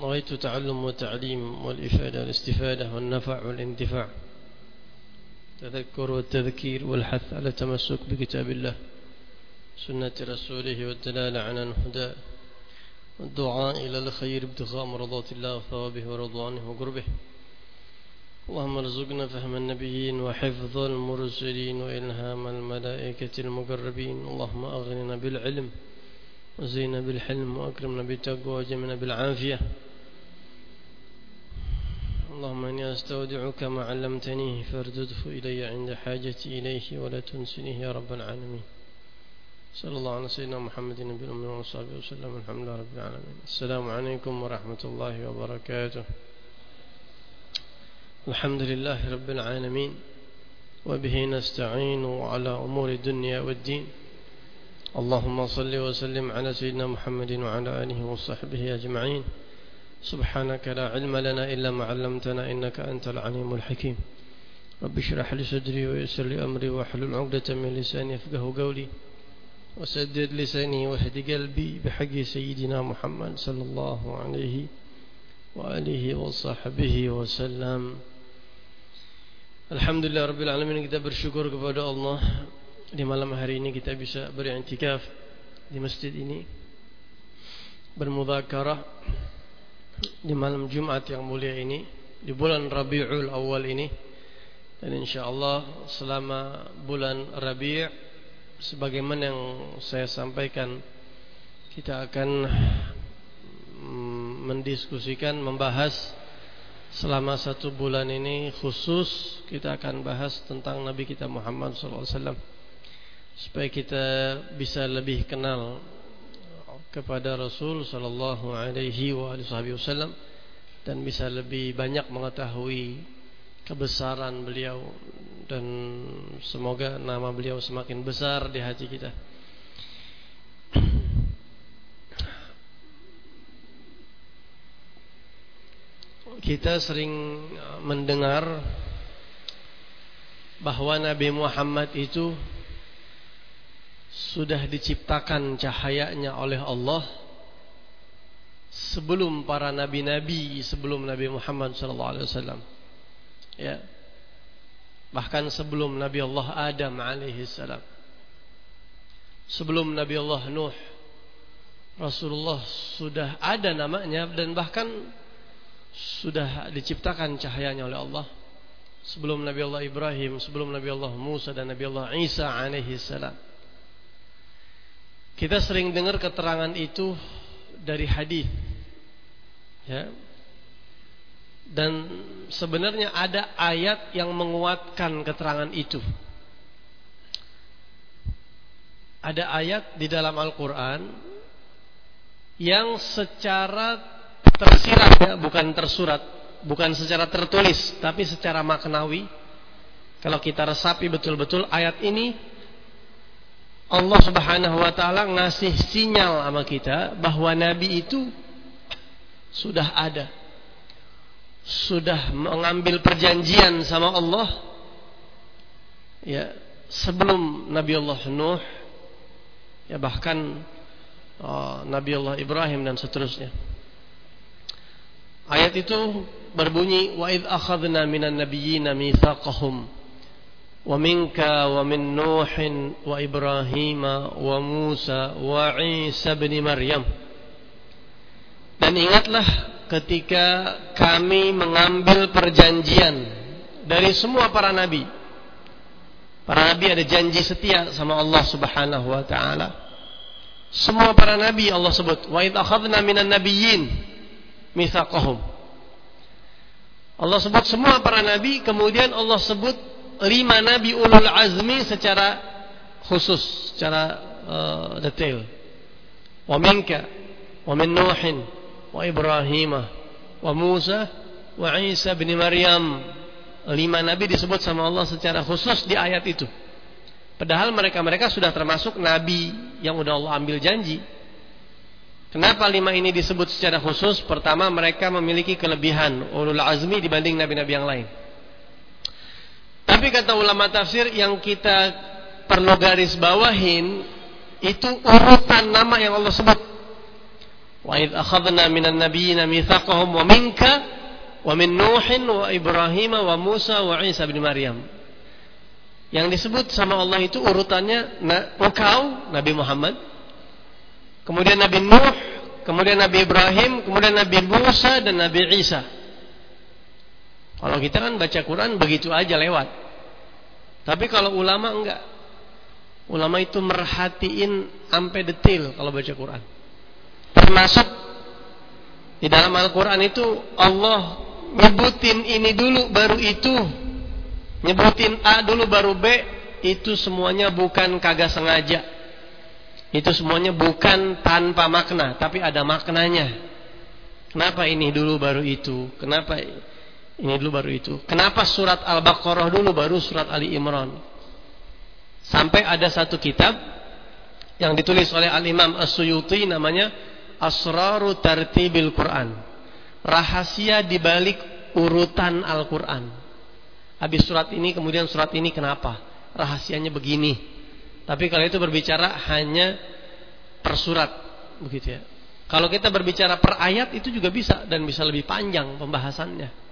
رأيت تعلم وتعليم والإفادة والاستفادة والنفع والانتفاع تذكر والتذكير والحث على التمسك بكتاب الله سنة رسوله والدلالة على الهدى والدعاء إلى الخير ابتغاء مرضات الله وثوابه ورضوانه وقربه. اللهم ارزقنا فهم النبيين وحفظ المرسلين وإلهام الملائكة المقربين. اللهم أغننا بالعلم وزينا بالحلم وأكرمنا بالتقوى وجمنا بالعافية. اللهم إني أستودعك ما علمتني فاردده إلي عند حاجتي إليه ولا تنسنيه يا رب العالمين. صلى الله على سيدنا محمد النبي الأمي وصحبه وسلم الحمد لله رب العالمين. السلام عليكم ورحمة الله وبركاته. الحمد لله رب العالمين وبه نستعين على أمور الدنيا والدين. اللهم صل وسلم على سيدنا محمد وعلى آله وصحبه أجمعين. سبحانك لا علم لنا إلا ما علمتنا إنك أنت العليم الحكيم. رب اشرح لي صدري ويسر لي أمري واحلل عقدة من لساني يفقه قولي. وسدد لساني واهد قلبي بحق سيدنا محمد صلى الله عليه وآله وصحبه وسلم. Alhamdulillah Rabbil Alamin kita bersyukur kepada Allah Di malam hari ini kita bisa berintikaf Di masjid ini. Bermudhakarah Di malam Jumat yang mulia ini Di bulan Rabi'ul awal ini. Dan insyaAllah selama bulan Rabi' Sebagaimana yang saya sampaikan Kita akan mm, Mendiskusikan, membahas Selama satu bulan ini khusus kita akan bahas tentang Nabi kita Muhammad SAW Supaya kita bisa lebih kenal kepada Rasul Sallallahu Alaihi Wasallam Dan bisa lebih banyak mengetahui kebesaran beliau Dan semoga nama beliau semakin besar di hati kita. Kita sering uh, mendengar bahwa Nabi Muhammad itu sudah diciptakan cahayanya oleh Allah sebelum para nabi-nabi sebelum Nabi Muhammad sallallahu alaihi wasallam. Ya. Bahkan sebelum Nabi Allah Adam alaihi salam. Sebelum Nabi Allah Nuh Rasulullah sudah ada namanya dan bahkan sudah diciptakan cahayanya oleh Allah sebelum Nabi Allah Ibrahim, sebelum Nabi Allah Musa dan Nabi Allah Isa alaihi salam. Kita sering dengar keterangan itu dari hadis. Ya. Dan sebenarnya ada ayat yang menguatkan keterangan itu. Ada ayat di dalam Al-Qur'an yang secara tersirat ya, bukan tersurat, bukan secara tertulis, tapi secara maknawi. Kalau kita resapi betul-betul ayat ini Allah Subhanahu wa taala ngasih sinyal sama kita bahwa nabi itu sudah ada. Sudah mengambil perjanjian sama Allah ya sebelum Nabi Allah Nuh ya bahkan oh, Nabi Allah Ibrahim dan seterusnya. Ayat itu berbunyi wa id akhadna minan nabiyyina mitsaqahum wa Ibrahim wa Musa wa Isa bin Maryam. Dan ingatlah ketika kami mengambil perjanjian dari semua para nabi. Para nabi ada janji setia sama Allah Subhanahu wa taala. Semua para nabi Allah sebut wa id akhadna minan nabiyyin mitsaqahum. Allah sebut semua para nabi, kemudian Allah sebut lima nabi ulul azmi secara khusus, secara uh, detail. Wa minka wa min Nuhin wa Ibrahim wa Musa wa Isa bin Maryam. Lima nabi disebut sama Allah secara khusus di ayat itu. Padahal mereka-mereka sudah termasuk nabi yang udah Allah ambil janji Kenapa lima ini disebut secara khusus? Pertama, mereka memiliki kelebihan ulul azmi dibanding nabi-nabi yang lain. Tapi kata ulama tafsir yang kita perlu garis bawahin itu urutan nama yang Allah sebut. Wa id akhadna minan nabiyyina mitsaqahum wa minka wa min Nuhin wa Ibrahim wa Musa wa Isa bin Maryam. Yang disebut sama Allah itu urutannya engkau Nabi Muhammad, kemudian Nabi Nuh, kemudian Nabi Ibrahim, kemudian Nabi Musa dan Nabi Isa. Kalau kita kan baca Quran begitu aja lewat. Tapi kalau ulama enggak. Ulama itu merhatiin sampai detail kalau baca Quran. Termasuk di dalam Al-Quran itu Allah nyebutin ini dulu baru itu. Nyebutin A dulu baru B. Itu semuanya bukan kagak sengaja. Itu semuanya bukan tanpa makna. Tapi ada maknanya. Kenapa ini dulu baru itu? Kenapa ini dulu baru itu? Kenapa surat Al-Baqarah dulu baru surat Ali Imran? Sampai ada satu kitab yang ditulis oleh Al-Imam As-Suyuti namanya Asraru Tartibil Quran. Rahasia di balik urutan Al-Quran. Habis surat ini kemudian surat ini kenapa? Rahasianya begini. Tapi kalau itu berbicara hanya per surat begitu ya. Kalau kita berbicara per ayat itu juga bisa dan bisa lebih panjang pembahasannya.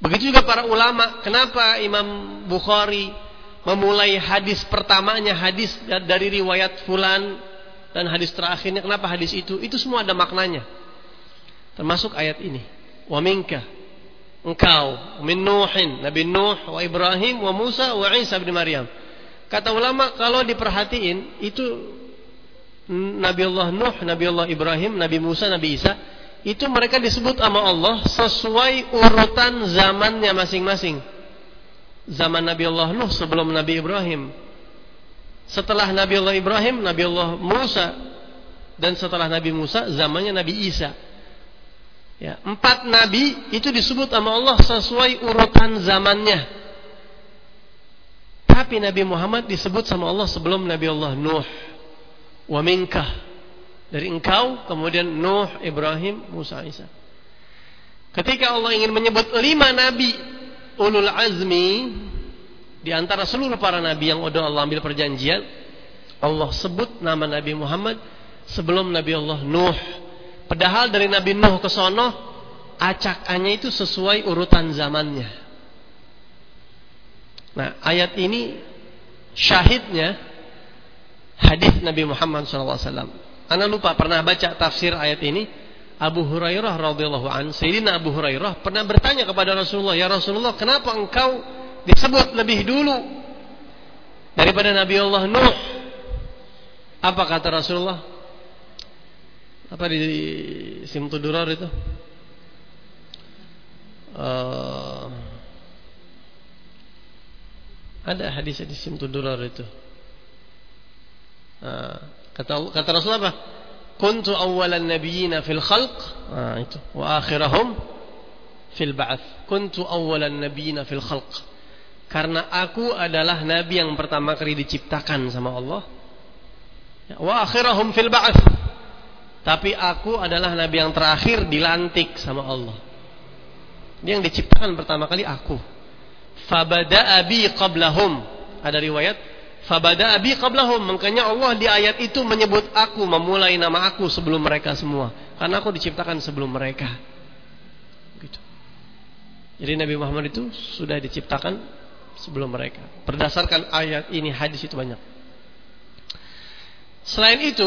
Begitu juga para ulama. Kenapa Imam Bukhari memulai hadis pertamanya hadis dari riwayat fulan dan hadis terakhirnya kenapa hadis itu? Itu semua ada maknanya. Termasuk ayat ini. Wa minka engkau min nuhin nabi nuh wa ibrahim wa musa wa isa bin maryam. Kata ulama kalau diperhatiin itu Nabi Allah Nuh, Nabi Allah Ibrahim, Nabi Musa, Nabi Isa itu mereka disebut sama Allah sesuai urutan zamannya masing-masing zaman Nabi Allah Nuh sebelum Nabi Ibrahim. Setelah Nabi Allah Ibrahim, Nabi Allah Musa dan setelah Nabi Musa zamannya Nabi Isa. Ya, empat nabi itu disebut sama Allah sesuai urutan zamannya. Tapi Nabi Muhammad disebut sama Allah sebelum Nabi Allah Nuh. Wa minkah. Dari engkau, kemudian Nuh, Ibrahim, Musa, Isa. Ketika Allah ingin menyebut lima nabi ulul azmi di antara seluruh para nabi yang udah Allah ambil perjanjian Allah sebut nama Nabi Muhammad sebelum Nabi Allah Nuh. Padahal dari Nabi Nuh ke sono acakannya itu sesuai urutan zamannya. Nah ayat ini syahidnya hadis Nabi Muhammad SAW Anda lupa pernah baca tafsir ayat ini Abu Hurairah radhiyallahu an, Sayyidina Abu Hurairah pernah bertanya kepada Rasulullah, "Ya Rasulullah, kenapa engkau disebut lebih dulu daripada Nabi Allah Nuh?" Apa kata Rasulullah? Apa di Simtudurar itu? Uh, ada hadis di Simtudurar itu. Uh, kata kata Rasulullah apa? kuntu awwalan nabiyina fil khalq nah, itu. wa akhirahum fil ba'ats. Kuntu awwalan nabiyina fil khalq. Karena aku adalah nabi yang pertama kali diciptakan sama Allah. Ya, wa akhirahum fil ba'ats. Tapi aku adalah nabi yang terakhir dilantik sama Allah. Dia yang diciptakan pertama kali aku. Fabada abi qablahum. Ada riwayat Fabada abi qablahum. Makanya Allah di ayat itu menyebut aku, memulai nama aku sebelum mereka semua. Karena aku diciptakan sebelum mereka. Gitu. Jadi Nabi Muhammad itu sudah diciptakan sebelum mereka. Berdasarkan ayat ini, hadis itu banyak. Selain itu,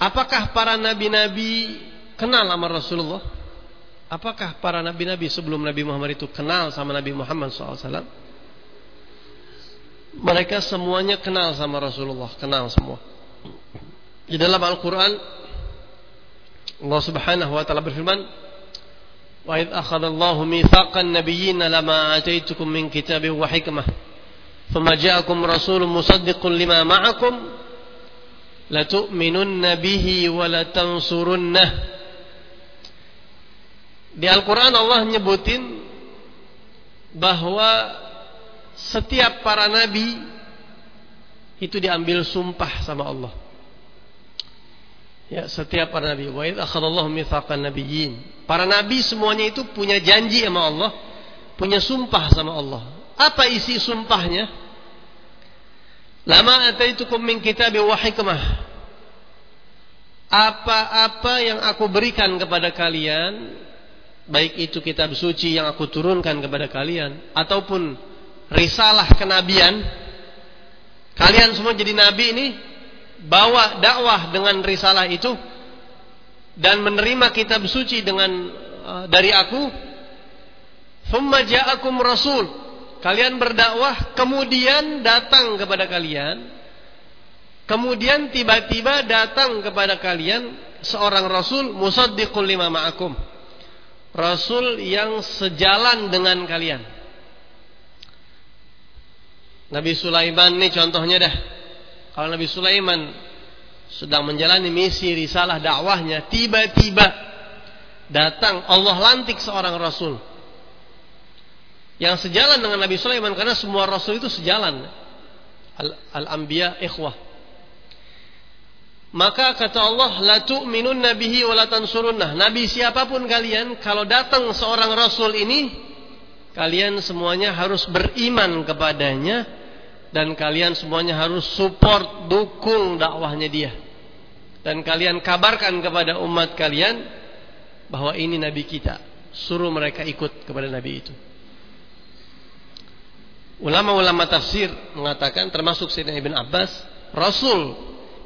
apakah para nabi-nabi kenal sama Rasulullah? Apakah para nabi-nabi sebelum Nabi Muhammad itu kenal sama Nabi Muhammad SAW? Mereka semuanya kenal sama Rasulullah, kenal semua. Di dalam Al-Qur'an Allah Subhanahu wa taala berfirman, "Wa id akhadha Allahu mitsaqan nabiyyin lama ataitukum min kitabin wa hikmah, thumma ja'akum rasulun musaddiqun lima ma'akum latu'minunna bihi wa latansurunnah." Di Al-Qur'an Allah nyebutin bahwa setiap para nabi itu diambil sumpah sama Allah. Ya, setiap para nabi. Wa idz akhadallahu mitsaqan nabiyyin. Para nabi semuanya itu punya janji sama Allah, punya sumpah sama Allah. Apa isi sumpahnya? Lama ataitukum min kitab wa hikmah. apa-apa yang aku berikan kepada kalian baik itu kitab suci yang aku turunkan kepada kalian ataupun risalah kenabian kalian semua jadi nabi ini bawa dakwah dengan risalah itu dan menerima kitab suci dengan uh, dari aku thumma ja'akum rasul kalian berdakwah kemudian datang kepada kalian Kemudian tiba-tiba datang kepada kalian seorang rasul musaddiqul lima ma'akum. Rasul yang sejalan dengan kalian. Nabi Sulaiman ini contohnya dah. Kalau Nabi Sulaiman sedang menjalani misi risalah dakwahnya, tiba-tiba datang Allah lantik seorang rasul yang sejalan dengan Nabi Sulaiman karena semua rasul itu sejalan. Al-anbiya ikhwah. Maka kata Allah, la tu'minun nabihi wa la tansurunnah. Nabi siapa pun kalian, kalau datang seorang rasul ini, kalian semuanya harus beriman kepadanya dan kalian semuanya harus support, dukung dakwahnya dia. Dan kalian kabarkan kepada umat kalian bahwa ini nabi kita. Suruh mereka ikut kepada nabi itu. Ulama-ulama tafsir mengatakan termasuk Sayyidina Ibn Abbas, Rasul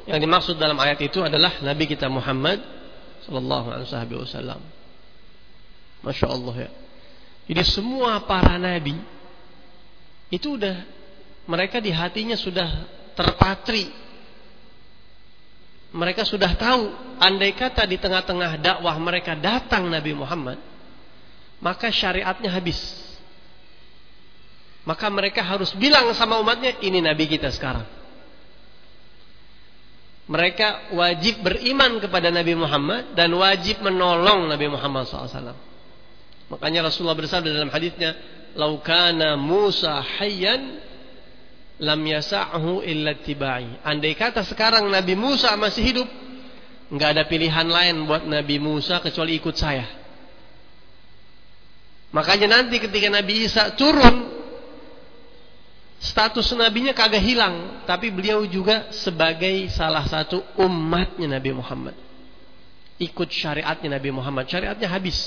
yang dimaksud dalam ayat itu adalah Nabi kita Muhammad sallallahu alaihi wasallam. Masya Allah ya. Jadi semua para nabi itu udah mereka di hatinya sudah terpatri. Mereka sudah tahu andai kata di tengah-tengah dakwah mereka datang Nabi Muhammad, maka syariatnya habis. Maka mereka harus bilang sama umatnya, ini Nabi kita sekarang mereka wajib beriman kepada Nabi Muhammad dan wajib menolong Nabi Muhammad SAW. Makanya Rasulullah bersabda dalam hadisnya, "Laukana Musa hayyan lam yasa'hu illa tibai." Andai kata sekarang Nabi Musa masih hidup, nggak ada pilihan lain buat Nabi Musa kecuali ikut saya. Makanya nanti ketika Nabi Isa turun status nabinya kagak hilang, tapi beliau juga sebagai salah satu umatnya Nabi Muhammad. Ikut syariatnya Nabi Muhammad, syariatnya habis.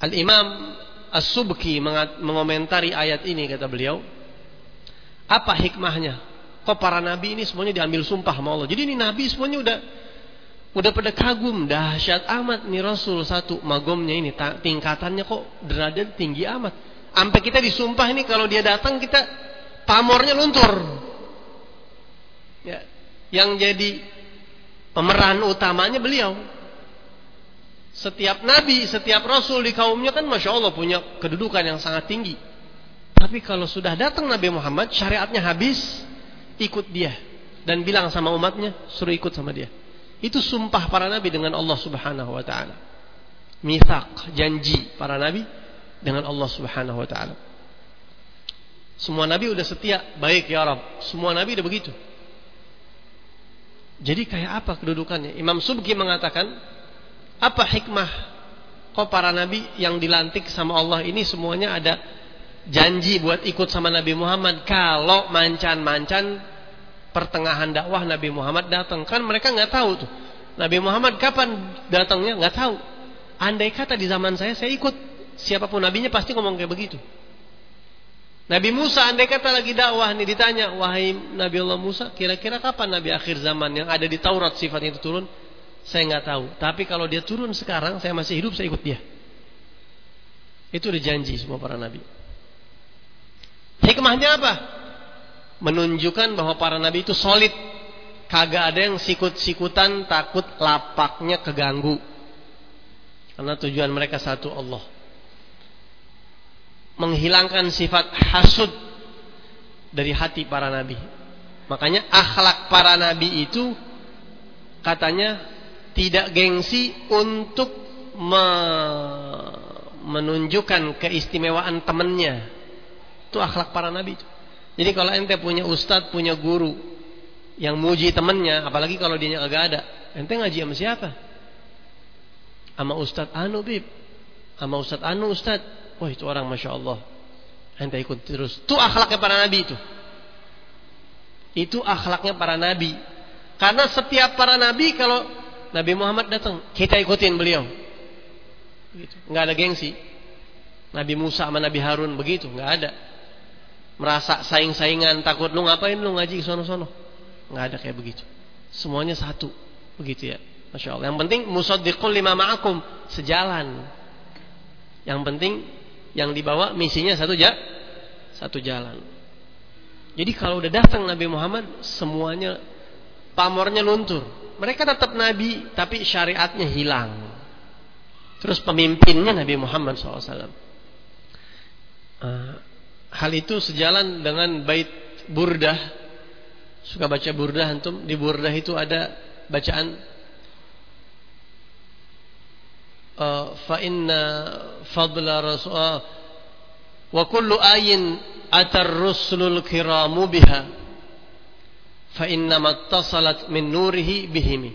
Al-Imam As-Subki mengomentari ayat ini kata beliau, apa hikmahnya? Kok para nabi ini semuanya diambil sumpah sama Allah. Jadi ini nabi semuanya udah udah pada kagum dahsyat amat nih Rasul satu magomnya ini tingkatannya kok derajat tinggi amat Sampai kita disumpah ini kalau dia datang kita pamornya luntur. Ya, yang jadi pemeran utamanya beliau. Setiap nabi, setiap rasul di kaumnya kan masya Allah punya kedudukan yang sangat tinggi. Tapi kalau sudah datang Nabi Muhammad, syariatnya habis, ikut dia dan bilang sama umatnya, suruh ikut sama dia. Itu sumpah para nabi dengan Allah Subhanahu wa taala. Mithaq, janji para nabi dengan Allah Subhanahu wa taala. Semua nabi udah setia, baik ya Rabb. Semua nabi udah begitu. Jadi kayak apa kedudukannya? Imam Subki mengatakan, apa hikmah kok para nabi yang dilantik sama Allah ini? Semuanya ada janji buat ikut sama Nabi Muhammad. Kalau mancan-mancan pertengahan dakwah Nabi Muhammad datang. Kan mereka nggak tahu tuh. Nabi Muhammad kapan datangnya? Nggak tahu. Andai kata di zaman saya saya ikut. Siapa pun nabinya pasti ngomong kayak begitu. Nabi Musa andai kata lagi dakwah nih ditanya, wahai Nabi Allah Musa, kira-kira kapan Nabi akhir zaman yang ada di Taurat sifatnya itu turun? Saya nggak tahu. Tapi kalau dia turun sekarang, saya masih hidup, saya ikut dia. Itu udah janji semua para nabi. Hikmahnya apa? Menunjukkan bahwa para nabi itu solid. Kagak ada yang sikut-sikutan takut lapaknya keganggu. Karena tujuan mereka satu Allah menghilangkan sifat hasud dari hati para nabi. Makanya akhlak para nabi itu katanya tidak gengsi untuk me menunjukkan keistimewaan temannya. Itu akhlak para nabi. Jadi kalau ente punya ustadz, punya guru yang muji temennya, apalagi kalau dia agak ada, ente ngaji sama siapa? Sama ustadz Anu Bib, sama ustadz Anu ustadz Wah itu orang Masya Allah. Ente ikut terus. Itu akhlaknya para nabi itu. Itu akhlaknya para nabi. Karena setiap para nabi kalau Nabi Muhammad datang, kita ikutin beliau. Begitu. Nggak ada gengsi. Nabi Musa sama Nabi Harun begitu, nggak ada. Merasa saing-saingan, takut lu ngapain lu ngaji sono-sono. Nggak ada kayak begitu. Semuanya satu, begitu ya. Masya Allah. Yang penting musaddiqul lima ma'akum, sejalan. Yang penting yang dibawa misinya satu ja, satu jalan. Jadi kalau udah datang Nabi Muhammad, semuanya pamornya luntur. Mereka tetap nabi, tapi syariatnya hilang. Terus pemimpinnya Nabi Muhammad SAW. Ah, hal itu sejalan dengan bait burdah. Suka baca burdah antum? Di burdah itu ada bacaan uh, fa inna fadla rasul uh, wa kullu ayin atar rusulul kiramu biha fa inna mattasalat min nurihi bihimi.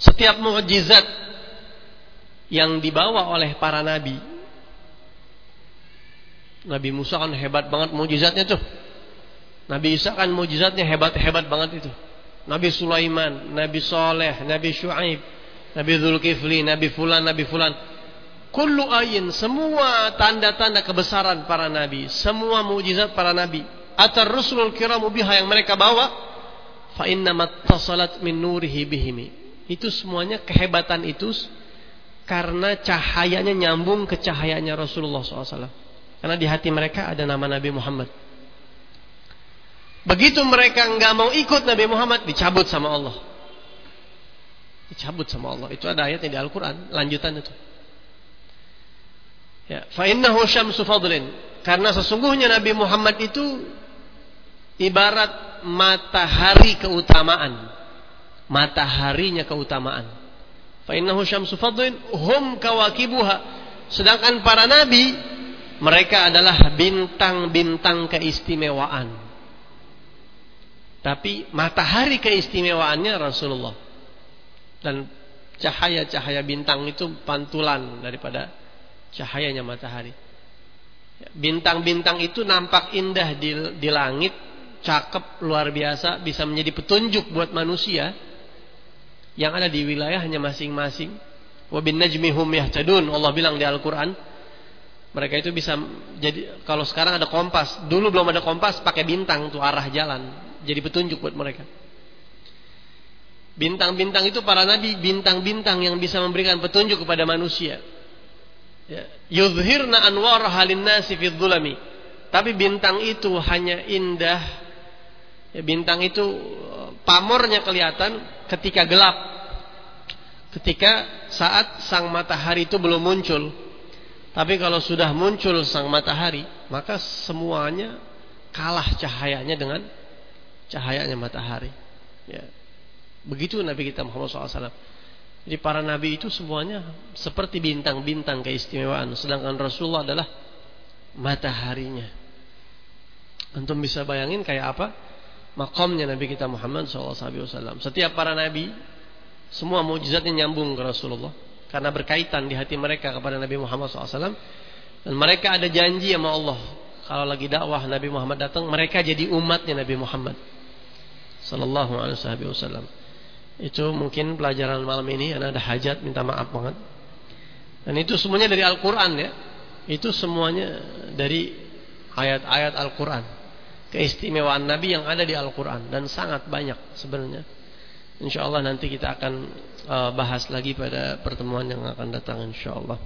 Setiap mukjizat yang dibawa oleh para nabi. Nabi Musa kan hebat banget mukjizatnya tuh. Nabi Isa kan mukjizatnya hebat-hebat banget itu. Nabi Sulaiman, Nabi Soleh, Nabi Shu'aib, Nabi Zulkifli, Nabi Fulan, Nabi Fulan. Kullu ayin, semua tanda-tanda kebesaran para nabi, semua mukjizat para nabi. Atar Rasulul kiramu biha yang mereka bawa, fa inna mattasalat min nurihi bihimi. Itu semuanya kehebatan itu karena cahayanya nyambung ke cahayanya Rasulullah SAW. Karena di hati mereka ada nama Nabi Muhammad. Begitu mereka nggak mau ikut Nabi Muhammad, dicabut sama Allah. Dicabut sama Allah. Itu ada ayat di Al-Quran. Lanjutan itu. Ya, fa syamsu. Karena sesungguhnya Nabi Muhammad itu ibarat matahari keutamaan. Mataharinya keutamaan. Fa innahu syamsu fadlin hum kawakibuha. Sedangkan para nabi mereka adalah bintang-bintang keistimewaan. Tapi matahari keistimewaannya Rasulullah. Dan cahaya-cahaya bintang itu pantulan daripada cahayanya matahari. Bintang-bintang itu nampak indah di, di langit cakep luar biasa bisa menjadi petunjuk buat manusia yang ada di wilayahnya masing-masing. Wa bin najmihum yahtadun. Allah bilang di Al-Qur'an mereka itu bisa jadi kalau sekarang ada kompas, dulu belum ada kompas pakai bintang tuh arah jalan, jadi petunjuk buat mereka. Bintang-bintang itu para nabi bintang-bintang yang bisa memberikan petunjuk kepada manusia. Ya. Yuzhirna anwar halin nasi fi Tapi bintang itu hanya indah Ya, bintang itu pamornya kelihatan ketika gelap. Ketika saat sang matahari itu belum muncul. Tapi kalau sudah muncul sang matahari, maka semuanya kalah cahayanya dengan cahayanya matahari. Ya. Begitu Nabi kita Muhammad SAW. Jadi para nabi itu semuanya seperti bintang-bintang keistimewaan. Sedangkan Rasulullah adalah mataharinya. Antum bisa bayangin kayak apa? Makomnya Nabi kita Muhammad SAW. Setiap para nabi, semua mujizatnya nyambung ke Rasulullah. Karena berkaitan di hati mereka kepada Nabi Muhammad SAW. Dan mereka ada janji sama Allah. Kalau lagi dakwah Nabi Muhammad datang, mereka jadi umatnya Nabi Muhammad Sallallahu Alaihi Wasallam. Itu mungkin pelajaran malam ini. Karena ada hajat, minta maaf banget. Dan itu semuanya dari Al-Quran ya. Itu semuanya dari ayat-ayat Al-Quran keistimewaan Nabi yang ada di Al-Quran dan sangat banyak sebenarnya. Insya Allah nanti kita akan uh, bahas lagi pada pertemuan yang akan datang Insya Allah.